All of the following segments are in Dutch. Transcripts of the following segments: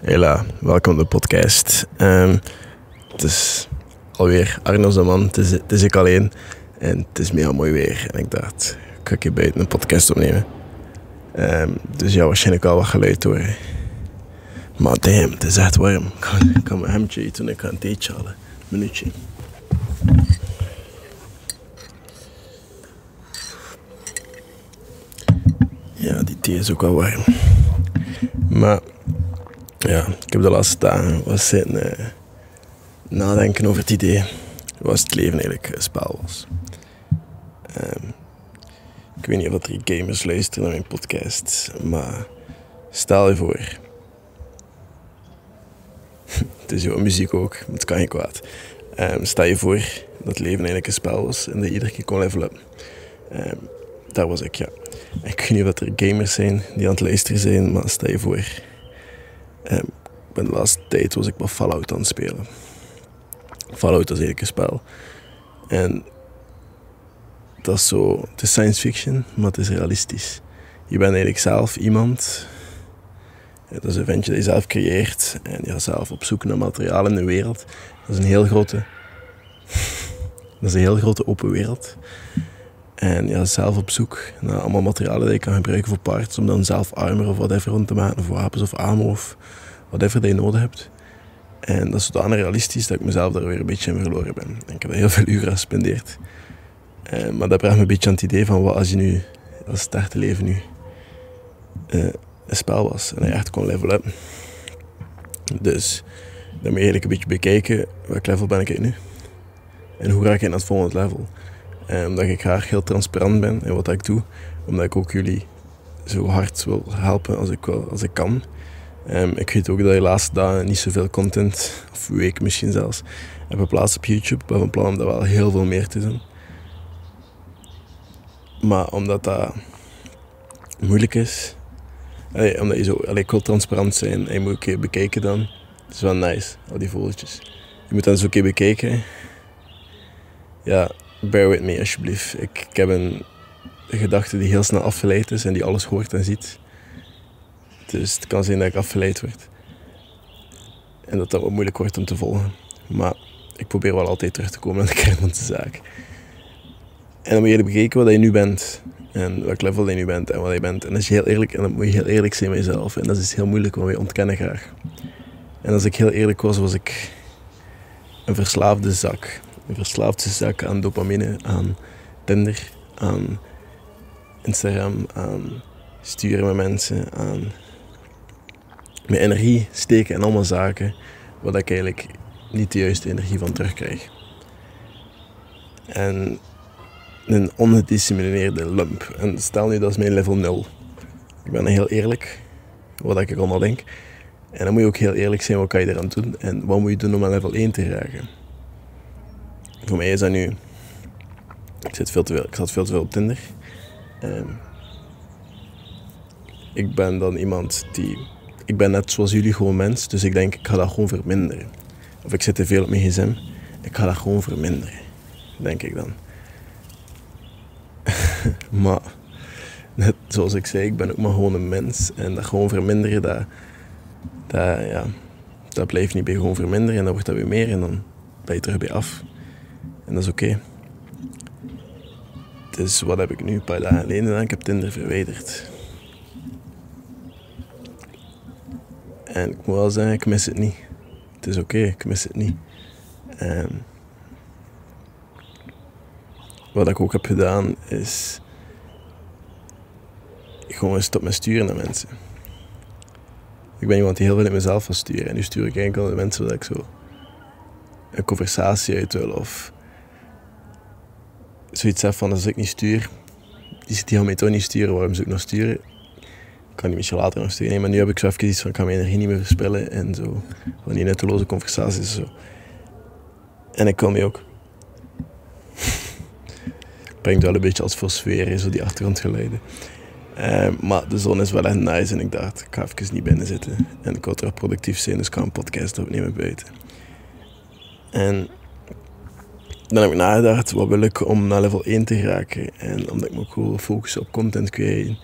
Hela, welkom op de podcast. Ehm, het is alweer Arno Zaman, het is, het is ik alleen en het is mega mooi weer. En ik dacht, ik ga je buiten een podcast opnemen. Ehm, dus ja, waarschijnlijk al wat geluid horen. Maar damn, het is echt warm. Ik kan mijn hemdje eten en ik ga een theetje halen. Minuutje. Ja, die thee is ook wel warm. Maar ja, ik heb de laatste dagen was zitten uh, nadenken over het idee was het leven eigenlijk een spel was. Um, ik weet niet of er gamers luisteren naar mijn podcast, maar stel je voor. het is jouw muziek ook, het kan je kwaad. Um, stel je voor dat leven eigenlijk een spel was en dat iedere keer kon levelen. Um, daar was ik, ja. Ik weet niet of er gamers zijn die aan het luisteren zijn, maar stel je voor Um, de laatste tijd was ik met Fallout aan het spelen. Fallout is eigenlijk een spel. En dat is zo, het is science fiction, maar het is realistisch. Je bent eigenlijk zelf iemand. Dat is een ventje dat je zelf creëert. En je gaat zelf op zoek naar materiaal in de wereld. Dat is een heel grote. Dat is een heel grote open wereld. En ja, zelf op zoek naar allemaal materialen die je kan gebruiken voor parts. Om dan zelf armor of whatever rond te maken. Of wapens of ammo of whatever dat je nodig hebt. En dat is zodanig realistisch dat ik mezelf daar weer een beetje in verloren ben. En ik heb heel veel uren gespendeerd. En, maar dat bracht me een beetje aan het idee van wat als je nu, als het leven nu uh, een spel was. En je echt kon level up. Dus dan moet je eigenlijk een beetje bekijken, welk level ben ik nu? En hoe raak ik naar het volgende level? En omdat ik graag heel transparant ben in wat ik doe. Omdat ik ook jullie zo hard wil helpen als ik, als ik kan. Um, ik weet ook dat je laatste dagen niet zoveel content, of week misschien zelfs, heb geplaatst op YouTube. Ik ben van plan om daar wel heel veel meer te doen. Maar omdat dat moeilijk is, omdat je zo, allee, ik transparant zijn en je moet een keer bekijken dan. Het is wel nice, al die vogeltjes. Je moet dan eens een keer bekijken. Ja, bear with me alsjeblieft. Ik, heb een gedachte die heel snel afgeleid is en die alles hoort en ziet. Dus het kan zijn dat ik afgeleid word. En dat dat wat moeilijk wordt om te volgen. Maar ik probeer wel altijd terug te komen aan de kern van de zaak. En dan moet je bekijken wat je nu bent. En welk level je nu bent en wat je bent. En, als je heel eerlijk, en dan moet je heel eerlijk zijn met jezelf. En dat is heel moeilijk, want wij ontkennen graag. En als ik heel eerlijk was, was ik een verslaafde zak. Een verslaafde zak aan dopamine, aan Tinder, aan Instagram, aan sturen met mensen, aan mijn energie steken in allemaal zaken waar ik eigenlijk niet de juiste energie van terugkrijg. En een ongedisciplineerde lump. En stel nu dat is mijn level 0. Ik ben heel eerlijk wat ik allemaal denk. En dan moet je ook heel eerlijk zijn wat kan je eraan doen en wat moet je doen om aan level 1 te raken. Voor mij is dat nu. Ik zit veel te veel, ik zat veel te veel op Tinder. En ik ben dan iemand die ik ben net zoals jullie gewoon mens, dus ik denk ik ga dat gewoon verminderen. Of ik zit te veel op mijn gsm, ik ga dat gewoon verminderen. Denk ik dan. maar, net zoals ik zei, ik ben ook maar gewoon een mens. En dat gewoon verminderen, dat, dat, ja, dat blijft niet bij gewoon verminderen. En dan wordt dat weer meer en dan ben je terug bij af. En dat is oké. Okay. Dus wat heb ik nu een paar dagen geleden gedaan? Ik heb Tinder verwijderd. En ik moet wel zeggen, ik mis het niet. Het is oké, ik mis het niet. En wat ik ook heb gedaan is gewoon stop met sturen naar mensen. Ik ben iemand die heel veel in mezelf wil sturen. En nu stuur ik enkel de mensen dat ik zo een conversatie uit wil. Of zoiets heb van als ik niet stuur, die zit hier mij toch niet sturen, waarom zou ik nog sturen? kan die misschien later nog sturen. Nee, maar nu heb ik zo even iets van, ik kan mijn energie niet meer verspillen en zo. Van die nutteloze conversaties en zo. En ik kan me ook... Brengt wel een beetje als voor sfeer, zo die achtergrondgeluiden. Uh, maar de zon is wel echt nice en ik dacht, ik ga even niet binnen zitten. En ik wil terug productief zijn, dus ik ga een podcast opnemen buiten. En dan heb ik nagedacht, wat wil ik om naar level 1 te geraken? En omdat ik me ook wil focussen op content creëren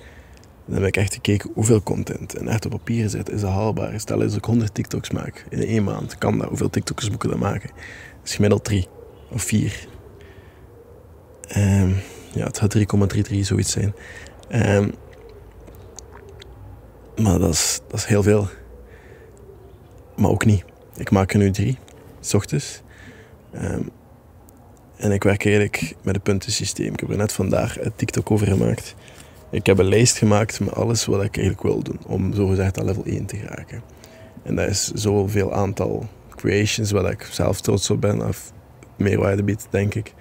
dan heb ik echt gekeken hoeveel content en echt op papier zit. Is dat haalbaar? Stel eens dat ik 100 TikToks maak in één maand. Kan dat? Hoeveel TikToks moet ik maken? Dat is gemiddeld 3 of 4. Um, ja, het gaat 3,33 zoiets zijn. Um, maar dat is, dat is heel veel. Maar ook niet. Ik maak er nu drie, s ochtends. Um, en ik werk eigenlijk met een puntensysteem. Ik heb er net vandaag een TikTok over gemaakt. Ik heb een lijst gemaakt met alles wat ik eigenlijk wil doen. Om zogezegd aan level 1 te geraken. En dat is zoveel aantal creations waar ik zelf trots op ben. Of meerwaarde biedt, denk ik.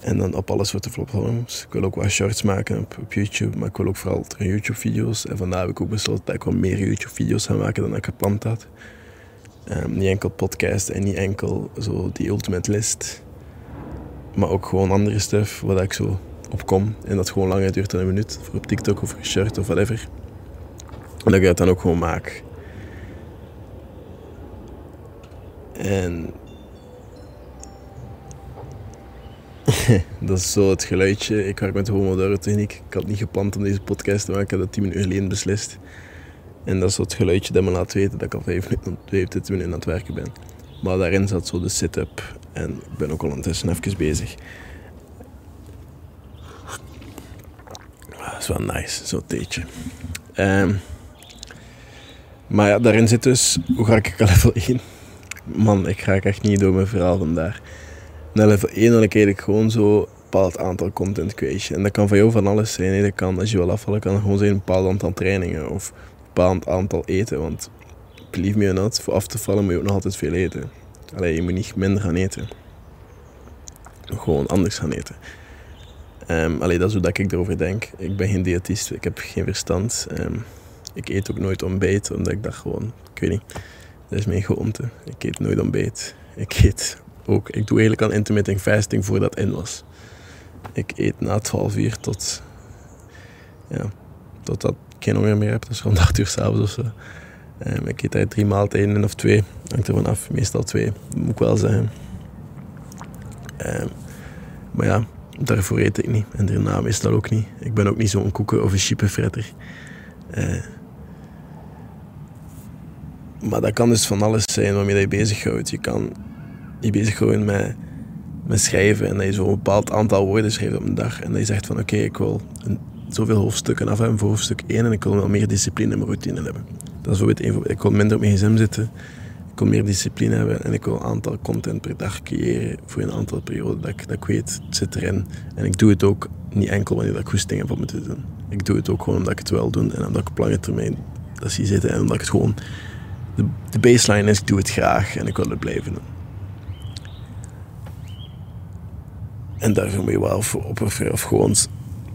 En dan op alles soorten platforms. Ik wil ook wat shorts maken op, YouTube, maar ik wil ook vooral YouTube-video's. En vandaag heb ik ook besloten dat ik wat meer YouTube-video's ga maken dan ik gepland had. Um, niet enkel podcast en niet enkel zo die ultimate list. Maar ook gewoon andere stuff waar ik zo op kom. En dat gewoon langer duurt dan een minuut. Voor op TikTok of een shirt of whatever. En dat ik het dan ook gewoon maak. En dat is zo het geluidje. Ik werk met de Pomodoro techniek. Ik had niet gepland om deze podcast te maken. Ik had dat 10 minuten geleden beslist. En dat is het geluidje dat me laat weten dat ik al 5 minuten, 25 minuten aan het werken ben. Maar daarin zat zo de sit-up. En ik ben ook al ondertussen even bezig. Dat is wel nice, zo'n theetje. Um, maar ja, daarin zit dus, hoe ga ik level 1? Man, ik ga echt niet door mijn verhaal vandaar naar level 1 wil ik gewoon zo een bepaald aantal content creation. En dat kan van jou van alles zijn. Dat kan, als je wil afvallen, kan het gewoon zijn een bepaald aantal trainingen of bepaald aantal eten. Want believe me or not, voor af te vallen moet je ook nog altijd veel eten. Alleen je moet niet minder gaan eten. Gewoon anders gaan eten. Um, dat is hoe ik erover denk. Ik ben geen diëtist, ik heb geen verstand. Um, ik eet ook nooit ontbijt, omdat ik dat gewoon, ik weet niet, dat is mijn gewoonte. Ik eet nooit ontbijt. Ik eet ook. Ik doe eigenlijk aan intermittent fasting voordat in was. Ik eet na 12 uur tot, ja, totdat geen honger meer heb. Dus rond 8 uur s'avonds of zo. Um, ik eet eigenlijk drie maaltijden of twee. Hangt ervan af. Meestal twee, moet ik wel zeggen. Um, maar ja, daarvoor eet ik niet. En daarna meestal ook niet. Ik ben ook niet zo'n koeken- of een chippenfretter. Uh, maar dat kan dus van alles zijn waarmee je bezighoudt. Je kan je bezig gewoon met, met schrijven en dat je zo'n bepaald aantal woorden schrijft op een dag. En dat je zegt van oké, ik wil een, zoveel hoofdstukken af hebben voor hoofdstuk 1 en ik wil wel meer discipline in mijn routine hebben. Dat is bijvoorbeeld Ik wil minder op mijn gsm zitten. Ik wil meer discipline hebben en ik wil een aantal content per dag creëren voor een aantal perioden dat ik, dat weet, het zit erin. En ik doe het ook niet enkel wanneer ik goesting heb om het te doen. Ik doe het ook gewoon omdat ik het wel doe en omdat ik op lange termijn dat zie zitten en omdat ik het gewoon... De, baseline is, ik doe het graag en ik wil het blijven doen. En daarvoor moet je wel opofferen of gewoon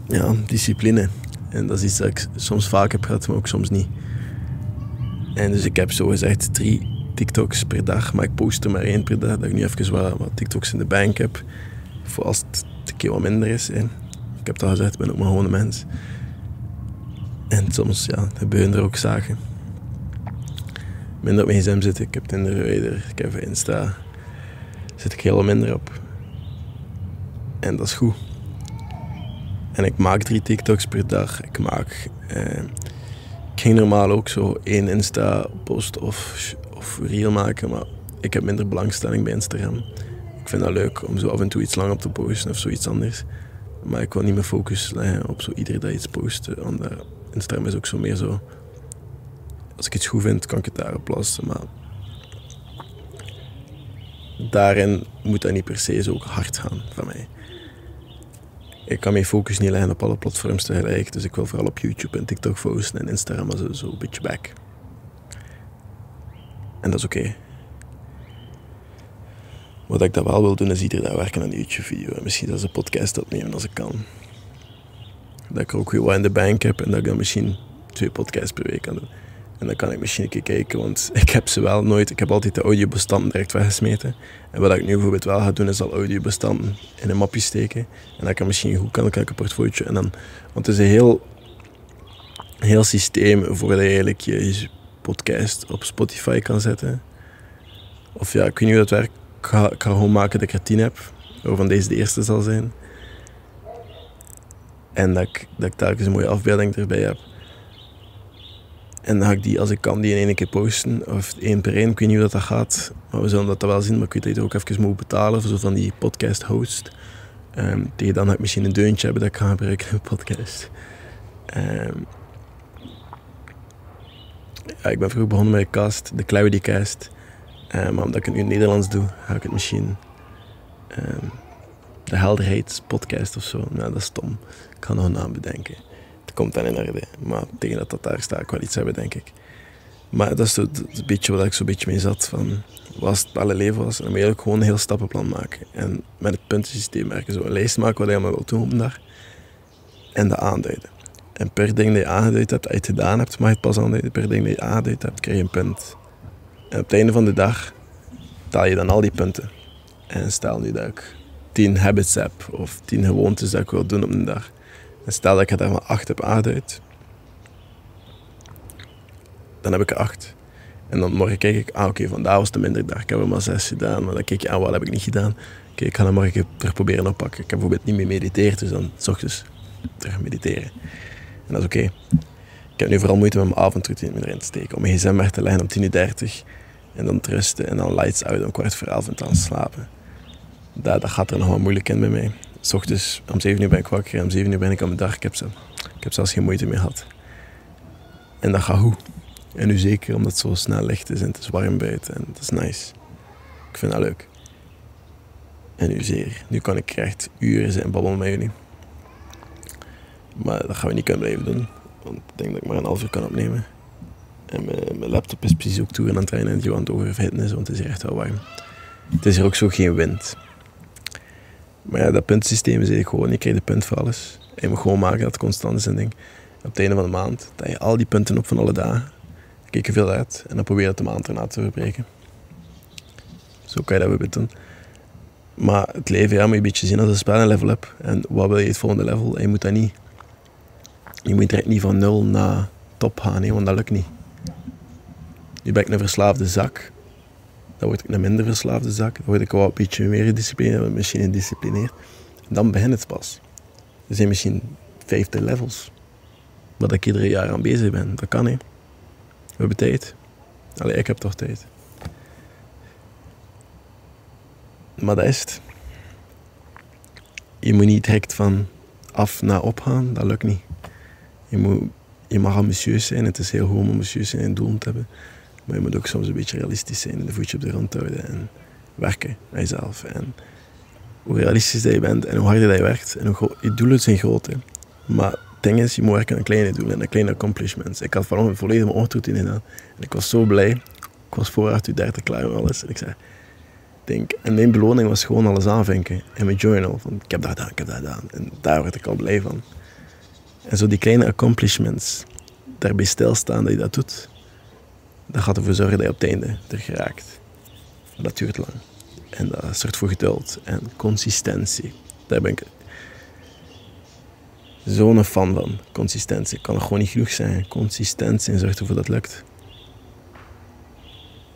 ja, discipline. En dat is iets dat ik soms vaak heb gehad, maar ook soms niet. En dus ik heb zo gezegd drie TikToks per dag, maar ik post er maar één per dag. Dat ik nu even wat, wat TikToks in de bank heb. Voor als het een keer wat minder is. Ik heb al gezegd, ik ben ook maar gewoon een mens. En soms ja, gebeuren er ook zaken. Minder op mijn gsm zitten. Ik heb Tinder, ik heb Insta. Zit ik heel minder op. En dat is goed. En ik maak drie TikToks per dag. Ik maak... Eh, ik ging normaal ook zo één Insta-post of, of reel maken, maar ik heb minder belangstelling bij Instagram. Ik vind dat leuk om zo af en toe iets lang op te posten of zoiets anders. Maar ik wil niet meer focus leggen op zo iedere dag iets posten. Want Instagram is ook zo meer zo... Als ik iets goed vind, kan ik het daarop plaatsen. Maar daarin moet dat niet per se zo hard gaan van mij ik kan mijn focus niet leggen op alle platforms tegelijk. Dus ik wil vooral op YouTube en TikTok posten en Instagram zo, zo een beetje back. En dat is oké. Wat ik dat wel wil doen, is iedere dag werken aan een YouTube-video. En misschien dat een podcast opnemen als ik kan. Dat ik er ook weer wat in de bank heb en dat ik dan misschien twee podcasts per week kan doen. En dan kan ik misschien een keer kijken, want ik heb ze wel nooit. Ik heb altijd de audiobestanden direct weggesmeten. En wat ik nu bijvoorbeeld wel ga doen, is al audiobestanden in een mapje steken. En dan kan misschien goed kan, kan ik een portfolio. En dan, want het is een heel, heel systeem voor dat je eigenlijk je podcast op Spotify kan zetten. Of ja, ik weet niet hoe dat werkt. Ik ga, ik ga gewoon maken dat ik er tien heb. Waarvan deze de eerste zal zijn. En dat ik, dat ik telkens een mooie afbeelding erbij heb. En dan ga ik die, als ik kan, die in één keer posten. Of één per één, ik weet niet hoe dat, gaat. Maar we zullen dat wel zien. Maar ik weet dat je ook even moet betalen voor zo van die podcast host. Um, tegen dan ga ik misschien een deuntje hebben dat ik ga gebruiken in een podcast. Um, ja, ik ben vroeger begonnen met een cast, de Cloudy Cast. Um, maar omdat ik het nu in het Nederlands doe, ga ik het misschien de helderheidspodcast of zo. Nou, dat is stom. Ik ga nog een naam bedenken. Komt dan in orde. Maar tegen dat dat daar staat, ik wel iets hebben, denk ik. Maar dat is het, beetje wat ik zo'n beetje mee zat. Van, was het alle leven was. Dan moet je gewoon een heel stappenplan maken. En met het puntensysteem werken. Zo een lijst maken wat je allemaal wilt doen daar. En dat aanduiden. En per ding dat je aangeduid hebt, als je het gedaan hebt, mag je het pas aanduiden. Per ding dat je aangeduid hebt, krijg je een punt. En op het einde van de dag taal je dan al die punten. En stel nu dat ik tien habits heb of tien gewoontes dat ik wil doen op een dag. Stel dat ik er daar maar acht heb aangeduid, dan heb ik acht. En dan morgen kijk ik, ah oké, vandaag was het minder dag. Ik heb er maar zes gedaan. Maar dan kijk je, ah wat heb ik niet gedaan? Oké, ik ga dan morgen terug proberen oppakken. Ik heb bijvoorbeeld niet meer mediteerd, dus dan s ochtends terug mediteren. En dat is oké. Ik heb nu vooral moeite met mijn avondroutine erin te steken. Om mijn gsm weg te leggen om 10.30 uur. En dan te rusten en dan lights out om kwart voor elf en dan slapen. Dat, dat gaat er nog wel moeilijk in bij mij. S ochtends om 7 uur ben ik wakker om 7 uur ben ik aan mijn dag. Ik heb, ik heb zelfs geen moeite meer gehad. En dat gaat goed. En nu zeker omdat het zo snel licht is en het is warm buiten en het is nice. Ik vind dat leuk. En nu zeer. Nu kan ik echt uren zijn babbelen met jullie. Maar dat gaan we niet kunnen blijven doen. Want ik denk dat ik maar een half uur kan opnemen. En mijn, laptop is precies ook toe aan het trainen en die aan het want het is hier echt wel warm. Het is hier ook zo geen wind. Maar ja, dat puntsysteem is gewoon, je krijgt de punt voor alles. En je moet gewoon maken dat het constant is en ding. Op het einde van de maand, dat je al die punten op van alle dagen, kijk je veel uit en dan probeer je het de maand erna te verbreken. Zo kan je dat weer doen. Maar het leven ja, moet je een beetje zien als een spel level up. En wat wil je het volgende level? En je moet dat niet. Je moet direct niet van nul naar top gaan, want dat lukt niet. Nu ben ik een verslaafde zak. Dan word ik een minder verslaafde zak. Dan word ik wel een beetje meer gedisciplineerd, misschien gedisciplineerd. Dan begint het pas. Er zijn misschien vijfde levels. Wat ik iedere jaar aan bezig ben. Dat kan niet. We hebben tijd. Allee, ik heb toch tijd. Maar dat is het. Je moet niet direct van af naar op gaan. Dat lukt niet. Je, moet, je mag ambitieus zijn. Het is heel goed om ambitieus zijn en doel te hebben. Maar je moet ook soms een beetje realistisch zijn en de voetje op de grond houden en werken aan jezelf. En hoe realistisch dat je bent en hoe harder dat je werkt. En hoe je doelen zijn groot. Hè. Maar het ding is, je moet werken aan kleine doelen en kleine accomplishments. Ik had vanochtend volledig mijn ochtendroutine gedaan. En ik was zo blij. Ik was voor 8 uur 30 klaar met alles. En ik zei, denk, en mijn beloning was gewoon alles aanvinken in mijn journal. Van, ik heb dat gedaan, ik heb dat gedaan. En daar werd ik al blij van. En zo die kleine accomplishments, daarbij stilstaan dat je dat doet dat gaat ervoor zorgen dat je op het einde er geraakt. Dat duurt lang. En dat zorgt voor geduld en consistentie. Daar ben ik zo'n fan van. Consistentie. Kan er gewoon niet genoeg zijn. Consistentie en zorgt ervoor dat het lukt.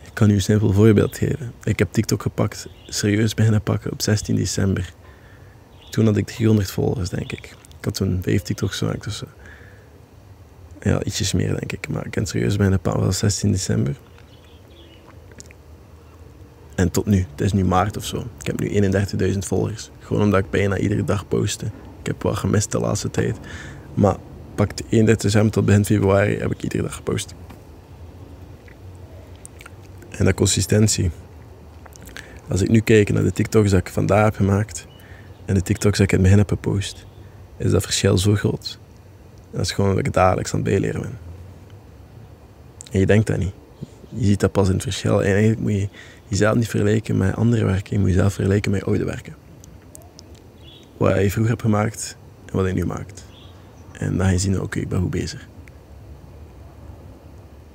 Ik kan u een simpel voorbeeld geven. Ik heb TikTok gepakt, serieus beginnen pakken op 16 december. Toen had ik 300 volgers, denk ik. Ik had toen vijf TikToks gemaakt of zo. Ja, ietsjes meer denk ik. Maar ik ken serieus bijna paal 16 december. En tot nu, het is nu maart of zo. Ik heb nu 31.000 volgers. Gewoon omdat ik bijna iedere dag poste. Ik heb wel gemist de laatste tijd. Maar pakt 31 december tot begin februari heb ik iedere dag gepost. En dat consistentie. Als ik nu kijk naar de TikToks dat ik vandaag heb gemaakt en de TikToks dat ik in het begin heb gepost, is dat verschil zo groot. Dat is gewoon wat ik dagelijks aan het bijleren ben. En je denkt dat niet. Je ziet dat pas in het verschil. En eigenlijk moet je jezelf niet vergelijken met andere werken. Je moet jezelf vergelijken met oude werken. Wat je vroeger hebt gemaakt en wat je nu maakt. En dan ga je zien, oké, ik ben goed bezig.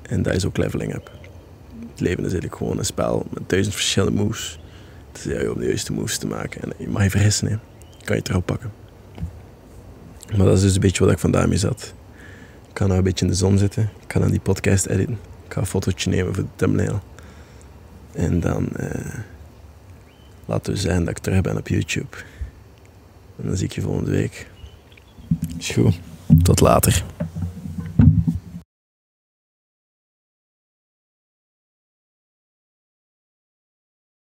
En dat is ook leveling up. Het leven is eigenlijk gewoon een spel met duizend verschillende moves. Het is om de juiste moves te maken. En je mag je vergissen, hè. kan je het erop pakken. Maar dat is dus een beetje wat ik vandaag mee zat. Ik ga nou een beetje in de zon zitten. Ik ga dan die podcast editen. Ik ga een fotootje nemen voor de thumbnail. En dan eh, laten we zeggen dat ik terug ben op YouTube. En dan zie ik je volgende week. Is goed. Tot later.